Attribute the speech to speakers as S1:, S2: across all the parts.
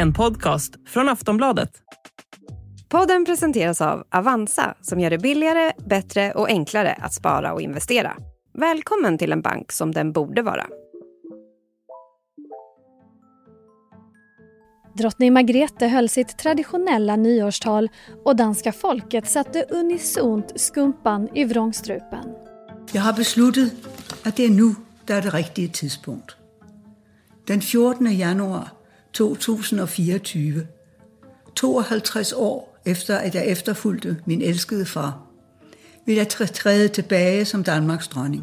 S1: en podcast från Aftonbladet.
S2: Podden presenteras av Avanza som gör det billigare, bättre och enklare att spara och investera. Välkommen till en bank som den borde vara.
S3: Drottning Margrethe höll sitt traditionella nyårstal och danska folket satte unisont skumpan i vrångstrupen.
S4: Jag har beslutat att det är nu det är det riktiga tidspunkt. Den 14 januari 2024, 52 år efter att jag efterfulgte min älskade far, vil jag träda tillbaka som Danmarks dronning.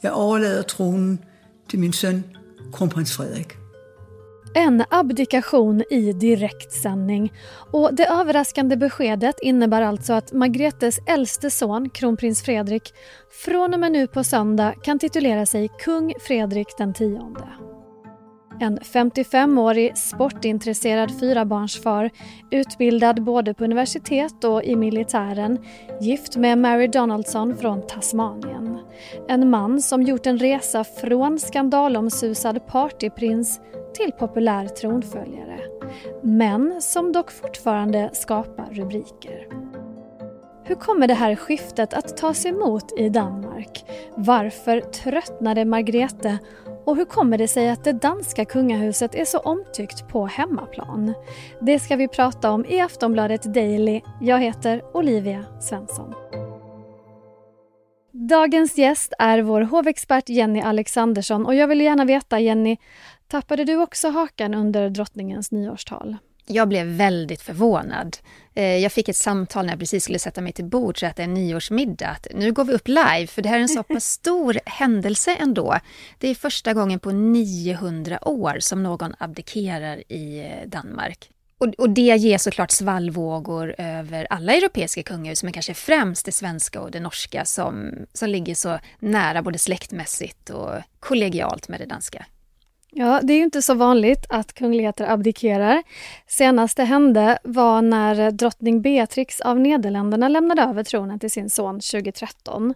S4: Jag överlämnar tronen till min son, kronprins Fredrik.
S3: En abdikation i direktsändning. Och det överraskande beskedet innebär alltså att Margretes äldste son, kronprins Fredrik, från och med nu på söndag kan titulera sig kung Fredrik den tionde. En 55-årig sportintresserad fyrabarnsfar, utbildad både på universitet och i militären, gift med Mary Donaldson från Tasmanien. En man som gjort en resa från skandalomsusad partyprins till populär tronföljare. Men som dock fortfarande skapar rubriker. Hur kommer det här skiftet att tas emot i Danmark? Varför tröttnade Margrethe och hur kommer det sig att det danska kungahuset är så omtyckt på hemmaplan? Det ska vi prata om i Aftonbladet Daily. Jag heter Olivia Svensson. Dagens gäst är vår hovexpert Jenny Alexandersson och jag vill gärna veta Jenny, tappade du också hakan under drottningens nyårstal?
S5: Jag blev väldigt förvånad. Eh, jag fick ett samtal när jag precis skulle sätta mig till bords och äta en nyårsmiddag. Att nu går vi upp live, för det här är en så pass stor händelse ändå. Det är första gången på 900 år som någon abdikerar i eh, Danmark. Och, och det ger såklart svallvågor över alla europeiska kungahus, men kanske främst det svenska och det norska som, som ligger så nära både släktmässigt och kollegialt med det danska.
S3: Ja, det är ju inte så vanligt att kungligheter abdikerar. Senast det hände var när drottning Beatrix av Nederländerna lämnade över tronen till sin son 2013.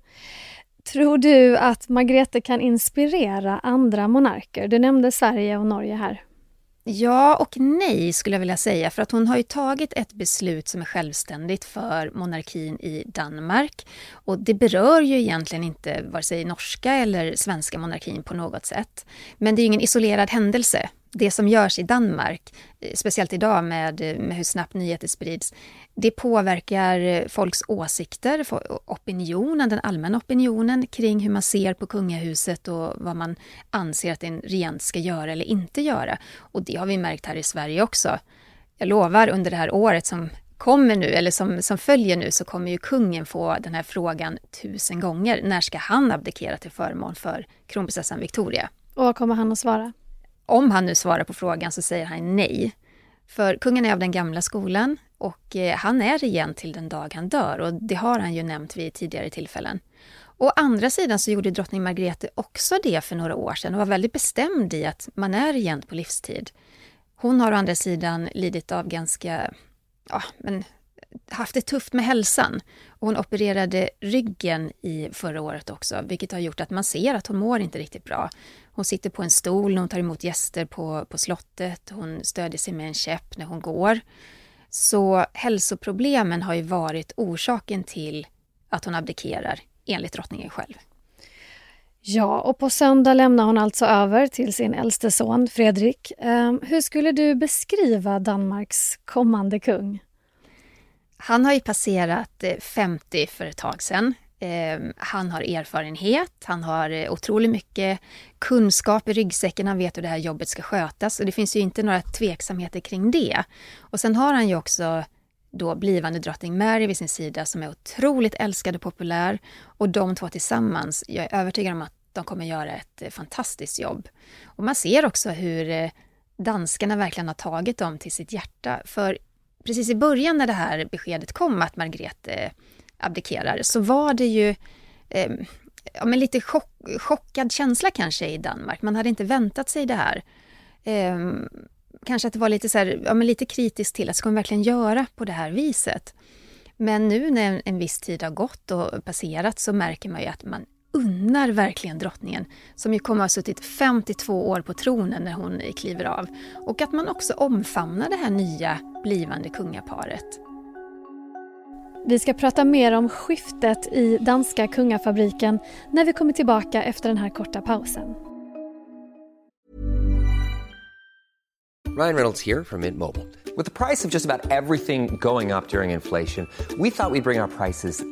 S3: Tror du att Margrethe kan inspirera andra monarker? Du nämnde Sverige och Norge här.
S5: Ja och nej skulle jag vilja säga, för att hon har ju tagit ett beslut som är självständigt för monarkin i Danmark. Och det berör ju egentligen inte vare sig norska eller svenska monarkin på något sätt. Men det är ingen isolerad händelse. Det som görs i Danmark, eh, speciellt idag med, eh, med hur snabbt nyheter sprids, det påverkar eh, folks åsikter, opinionen, den allmänna opinionen kring hur man ser på kungahuset och vad man anser att en regent ska göra eller inte göra. Och det har vi märkt här i Sverige också. Jag lovar, under det här året som kommer nu, eller som, som följer nu, så kommer ju kungen få den här frågan tusen gånger. När ska han abdikera till förmån för kronprinsessan Victoria?
S3: Och vad kommer han att svara?
S5: Om han nu svarar på frågan så säger han nej. För kungen är av den gamla skolan och eh, han är regent till den dag han dör och det har han ju nämnt vid tidigare tillfällen. Å andra sidan så gjorde drottning Margrethe också det för några år sedan och var väldigt bestämd i att man är regent på livstid. Hon har å andra sidan lidit av ganska, ja men haft det tufft med hälsan. Och hon opererade ryggen i förra året också, vilket har gjort att man ser att hon mår inte riktigt bra. Hon sitter på en stol när hon tar emot gäster på, på slottet. Hon stödjer sig med en käpp när hon går. Så hälsoproblemen har ju varit orsaken till att hon abdikerar, enligt drottningen själv.
S3: Ja, och på söndag lämnar hon alltså över till sin äldste son Fredrik. Ehm, hur skulle du beskriva Danmarks kommande kung?
S5: Han har ju passerat eh, 50 för ett tag sedan. Ehm, han har erfarenhet, han har eh, otroligt mycket kunskap i ryggsäcken, han vet hur det här jobbet ska skötas och det finns ju inte några tveksamheter kring det. Och sen har han ju också då blivande drottning Mary vid sin sida som är otroligt älskad och populär. Och de två tillsammans, jag är övertygad om att de kommer göra ett eh, fantastiskt jobb. Och man ser också hur danskarna verkligen har tagit dem till sitt hjärta. För precis i början när det här beskedet kom att Margrethe eh, abdikerar så var det ju eh, ja, men lite chock, chockad känsla kanske i Danmark. Man hade inte väntat sig det här. Eh, kanske att det var lite, så här, ja, men lite kritiskt till att ska hon verkligen göra på det här viset? Men nu när en viss tid har gått och passerat så märker man ju att man unnar verkligen drottningen, som ju kommer att ha suttit 52 år på tronen när hon kliver av. Och att man också omfamnar det här nya blivande kungaparet.
S3: Vi ska prata mer om skiftet i danska kungafabriken när vi kommer tillbaka efter den här korta pausen.
S6: Ryan Reynolds här från Mint Mobile. Med priset på nästan allt som går upp under inflationen, trodde vi att vi skulle bring våra priser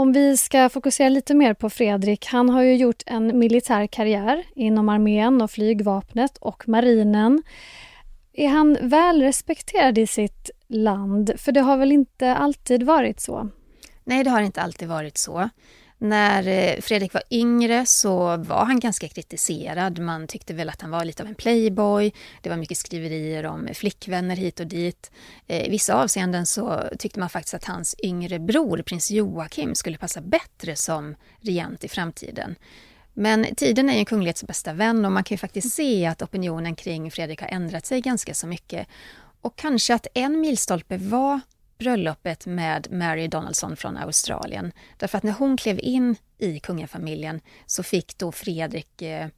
S3: Om vi ska fokusera lite mer på Fredrik. Han har ju gjort en militär karriär inom armén och flygvapnet och marinen. Är han väl respekterad i sitt land? För det har väl inte alltid varit så?
S5: Nej, det har inte alltid varit så. När eh, Fredrik var yngre så var han ganska kritiserad. Man tyckte väl att han var lite av en playboy. Det var mycket skriverier om flickvänner hit och dit. Eh, I vissa avseenden så tyckte man faktiskt att hans yngre bror, prins Joakim, skulle passa bättre som regent i framtiden. Men tiden är ju kunglighets bästa vän och man kan ju faktiskt se att opinionen kring Fredrik har ändrat sig ganska så mycket. Och kanske att en milstolpe var bröllopet med Mary Donaldson från Australien. Därför att när hon klev in i kungafamiljen så fick då Fredrik eh,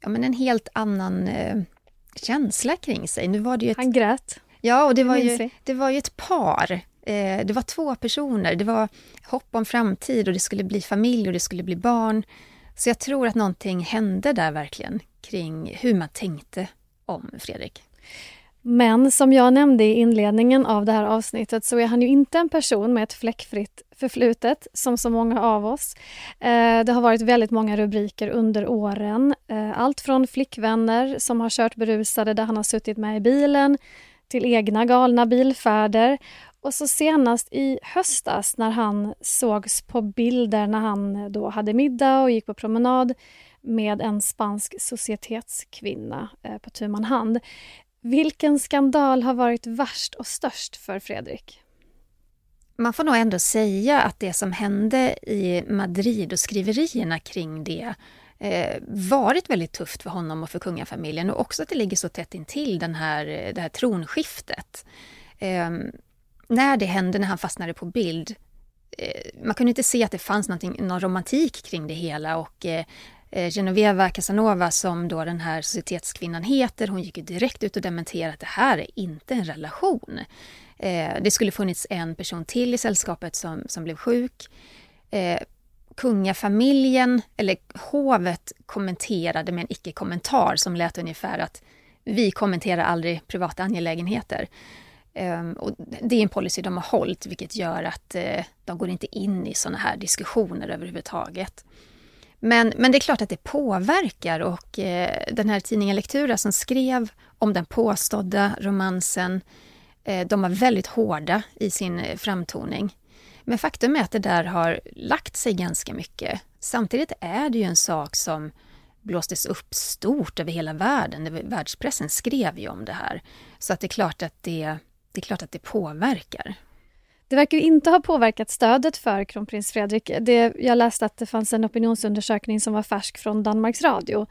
S5: ja, men en helt annan eh, känsla kring sig. Nu var det ett...
S3: Han grät.
S5: Ja, och det var, ju, det var ju ett par. Eh, det var två personer. Det var hopp om framtid och det skulle bli familj och det skulle bli barn. Så jag tror att någonting hände där verkligen kring hur man tänkte om Fredrik.
S3: Men som jag nämnde i inledningen av det här avsnittet så är han ju inte en person med ett fläckfritt förflutet som så många av oss. Eh, det har varit väldigt många rubriker under åren. Eh, allt från flickvänner som har kört berusade där han har suttit med i bilen till egna galna bilfärder. Och så senast i höstas när han sågs på bilder när han eh, då hade middag och gick på promenad med en spansk societetskvinna eh, på tu hand. Vilken skandal har varit värst och störst för Fredrik?
S5: Man får nog ändå säga att det som hände i Madrid och skriverierna kring det eh, varit väldigt tufft för honom och för kungafamiljen och också att det ligger så tätt intill den här, det här tronskiftet. Eh, när det hände, när han fastnade på bild, eh, man kunde inte se att det fanns någon romantik kring det hela och eh, Eh, Genoveva Casanova som då den här societetskvinnan heter, hon gick ju direkt ut och dementerade att det här är inte en relation. Eh, det skulle funnits en person till i sällskapet som, som blev sjuk. Eh, kungafamiljen, eller hovet, kommenterade med en icke-kommentar som lät ungefär att vi kommenterar aldrig privata angelägenheter. Ehm, och det är en policy de har hållit, vilket gör att de går inte in i sådana här diskussioner överhuvudtaget. Men, men det är klart att det påverkar och eh, den här tidningen Lektura som skrev om den påstådda romansen, eh, de var väldigt hårda i sin eh, framtoning. Men faktum är att det där har lagt sig ganska mycket. Samtidigt är det ju en sak som blåstes upp stort över hela världen. Världspressen skrev ju om det här. Så att det är klart att det, det, är klart att det påverkar.
S3: Det verkar inte ha påverkat stödet för kronprins Fredrik. Det, jag läste att det fanns en opinionsundersökning som var färsk från Danmarks Radio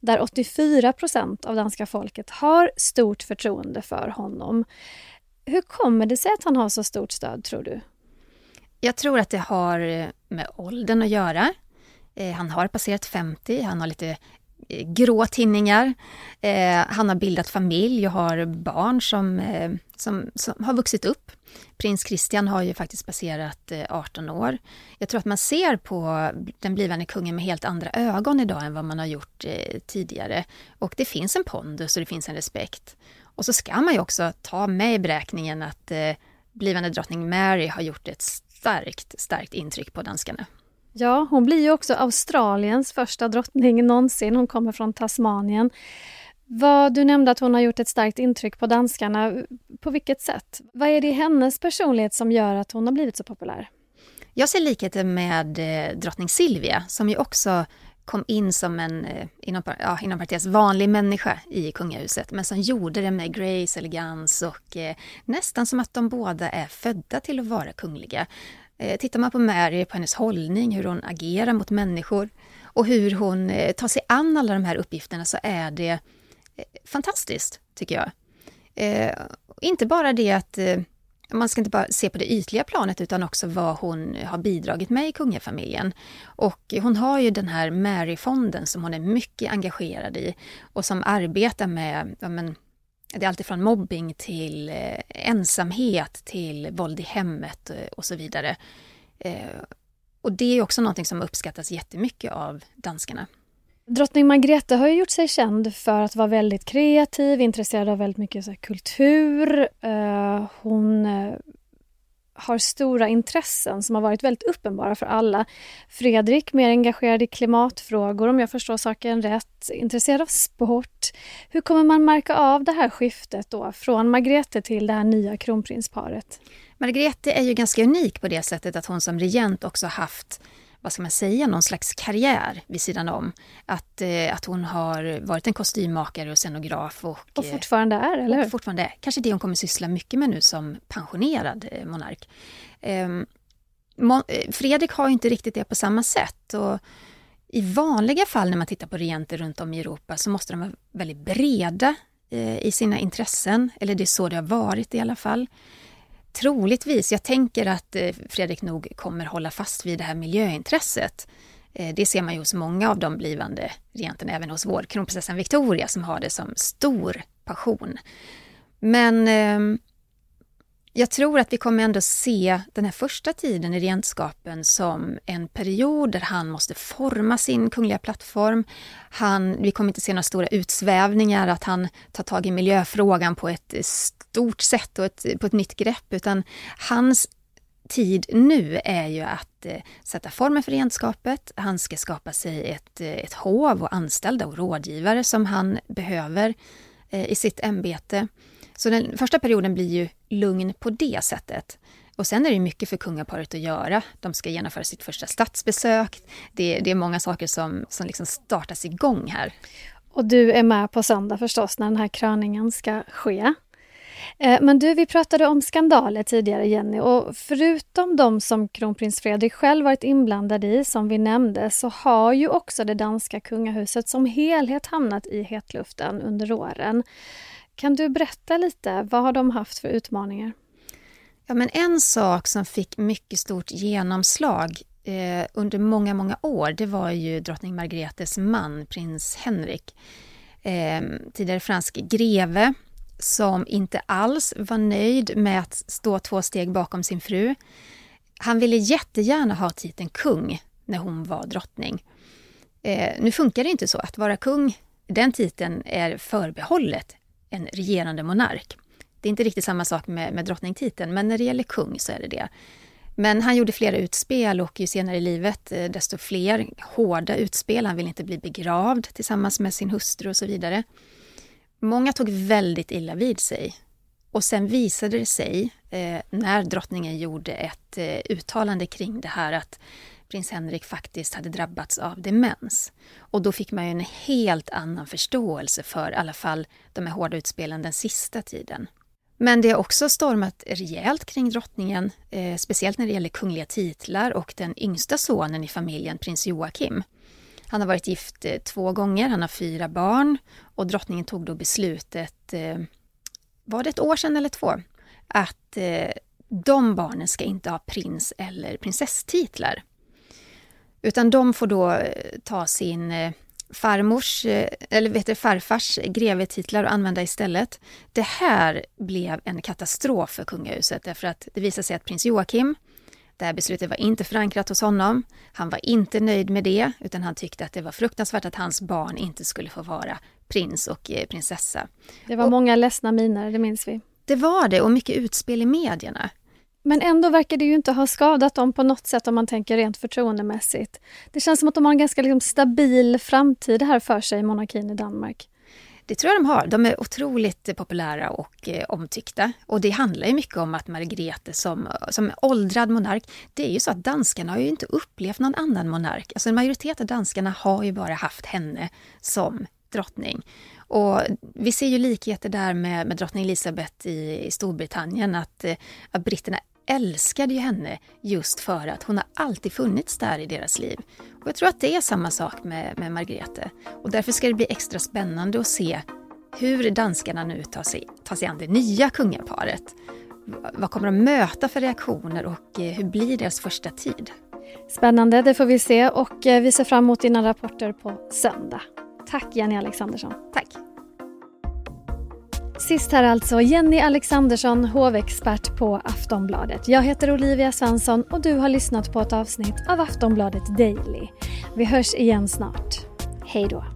S3: där 84 procent av danska folket har stort förtroende för honom. Hur kommer det sig att han har så stort stöd, tror du?
S5: Jag tror att det har eh, med åldern att göra. Eh, han har passerat 50, han har lite grå tinningar. Eh, han har bildat familj och har barn som, eh, som, som har vuxit upp Prins Christian har ju faktiskt passerat eh, 18 år. Jag tror att man ser på den blivande kungen med helt andra ögon idag än vad man har gjort eh, tidigare. Och det finns en pondus och det finns en respekt. Och så ska man ju också ta med i beräkningen att eh, blivande drottning Mary har gjort ett starkt, starkt intryck på danskarna.
S3: Ja, hon blir ju också Australiens första drottning någonsin. Hon kommer från Tasmanien. Vad, du nämnde att hon har gjort ett starkt intryck på danskarna. På vilket sätt? Vad är det i hennes personlighet som gör att hon har blivit så populär?
S5: Jag ser likheter med eh, drottning Silvia som ju också kom in som en, eh, inom, ja, inom parentes, vanlig människa i kungahuset, men som gjorde det med grace, elegans och eh, nästan som att de båda är födda till att vara kungliga. Eh, tittar man på Mary, på hennes hållning, hur hon agerar mot människor och hur hon eh, tar sig an alla de här uppgifterna så är det eh, fantastiskt, tycker jag. Eh, inte bara det att eh, man ska inte bara se på det ytliga planet utan också vad hon har bidragit med i kungafamiljen. Och hon har ju den här Mary-fonden som hon är mycket engagerad i och som arbetar med ja men, det är alltifrån mobbing till eh, ensamhet till våld i hemmet eh, och så vidare. Eh, och det är också någonting som uppskattas jättemycket av danskarna.
S3: Drottning Margrethe har ju gjort sig känd för att vara väldigt kreativ, intresserad av väldigt mycket så kultur. Hon har stora intressen som har varit väldigt uppenbara för alla. Fredrik mer engagerad i klimatfrågor om jag förstår saken rätt, intresserad av sport. Hur kommer man märka av det här skiftet då från Margrethe till det här nya kronprinsparet?
S5: Margrethe är ju ganska unik på det sättet att hon som regent också haft vad ska man säga, någon slags karriär vid sidan om. Att, eh, att hon har varit en kostymmakare och scenograf. Och,
S3: och eh, fortfarande är, eller hur?
S5: fortfarande är. Kanske det hon kommer syssla mycket med nu som pensionerad eh, monark. Ehm, eh, Fredrik har inte riktigt det på samma sätt. Och I vanliga fall när man tittar på regenter runt om i Europa så måste de vara väldigt breda i sina intressen. Eller det är så det har varit i alla fall. Troligtvis, jag tänker att eh, Fredrik nog kommer hålla fast vid det här miljöintresset. Eh, det ser man ju hos många av de blivande regenterna, även hos vår kronprinsessan Victoria som har det som stor passion. Men eh, jag tror att vi kommer ändå se den här första tiden i regentskapen som en period där han måste forma sin kungliga plattform. Han, vi kommer inte se några stora utsvävningar, att han tar tag i miljöfrågan på ett stort sätt och ett, på ett nytt grepp, utan hans tid nu är ju att eh, sätta formen för regentskapet. Han ska skapa sig ett, eh, ett hov och anställda och rådgivare som han behöver eh, i sitt ämbete. Så den första perioden blir ju lugn på det sättet. Och sen är det mycket för kungaparet att göra. De ska genomföra sitt första statsbesök. Det, det är många saker som, som liksom startas igång här.
S3: Och du är med på söndag förstås när den här kröningen ska ske. Eh, men du, vi pratade om skandaler tidigare Jenny och förutom de som kronprins Fredrik själv varit inblandad i, som vi nämnde, så har ju också det danska kungahuset som helhet hamnat i hetluften under åren. Kan du berätta lite, vad har de haft för utmaningar?
S5: Ja, men en sak som fick mycket stort genomslag eh, under många, många år, det var ju drottning Margretes man, prins Henrik. Eh, tidigare fransk greve, som inte alls var nöjd med att stå två steg bakom sin fru. Han ville jättegärna ha titeln kung när hon var drottning. Eh, nu funkar det inte så. Att vara kung, den titeln är förbehållet en regerande monark. Det är inte riktigt samma sak med, med drottningtiteln, men när det gäller kung så är det det. Men han gjorde flera utspel och ju senare i livet eh, desto fler hårda utspel. Han ville inte bli begravd tillsammans med sin hustru och så vidare. Många tog väldigt illa vid sig. Och sen visade det sig, eh, när drottningen gjorde ett eh, uttalande kring det här, att prins Henrik faktiskt hade drabbats av demens. Och då fick man ju en helt annan förståelse för i alla fall de här hårda utspelen den sista tiden. Men det har också stormat rejält kring drottningen, eh, speciellt när det gäller kungliga titlar och den yngsta sonen i familjen, prins Joakim. Han har varit gift eh, två gånger, han har fyra barn och drottningen tog då beslutet, eh, var det ett år sedan eller två, att eh, de barnen ska inte ha prins eller prinsesstitlar. Utan de får då eh, ta sin eh, farmors, eh, eller vet du, farfars grevetitlar och använda istället. Det här blev en katastrof för kungahuset därför att det visade sig att prins Joakim, det här beslutet var inte förankrat hos honom. Han var inte nöjd med det, utan han tyckte att det var fruktansvärt att hans barn inte skulle få vara prins och prinsessa.
S3: Det var och, många ledsna miner, det minns vi.
S5: Det var det, och mycket utspel i medierna.
S3: Men ändå verkar det ju inte ha skadat dem på något sätt om man tänker rent förtroendemässigt. Det känns som att de har en ganska liksom, stabil framtid här för sig, monarkin i Danmark.
S5: Det tror jag de har. De är otroligt populära och eh, omtyckta. Och det handlar ju mycket om att Margrethe som, som åldrad monark, det är ju så att danskarna har ju inte upplevt någon annan monark. Alltså en majoritet av danskarna har ju bara haft henne som drottning. Och vi ser ju likheter där med, med drottning Elizabeth i, i Storbritannien, att, eh, att britterna älskade ju henne just för att hon har alltid funnits där i deras liv. Och jag tror att det är samma sak med, med Margrethe. Och därför ska det bli extra spännande att se hur danskarna nu tar sig, tar sig an det nya kungaparet. Vad kommer de möta för reaktioner och eh, hur blir deras första tid?
S3: Spännande, det får vi se och eh, vi ser fram emot dina rapporter på söndag. Tack Jenny Alexandersson.
S5: Tack.
S3: Sist här alltså Jenny Alexandersson, hovexpert på Aftonbladet. Jag heter Olivia Svensson och du har lyssnat på ett avsnitt av Aftonbladet Daily. Vi hörs igen snart. Hej då!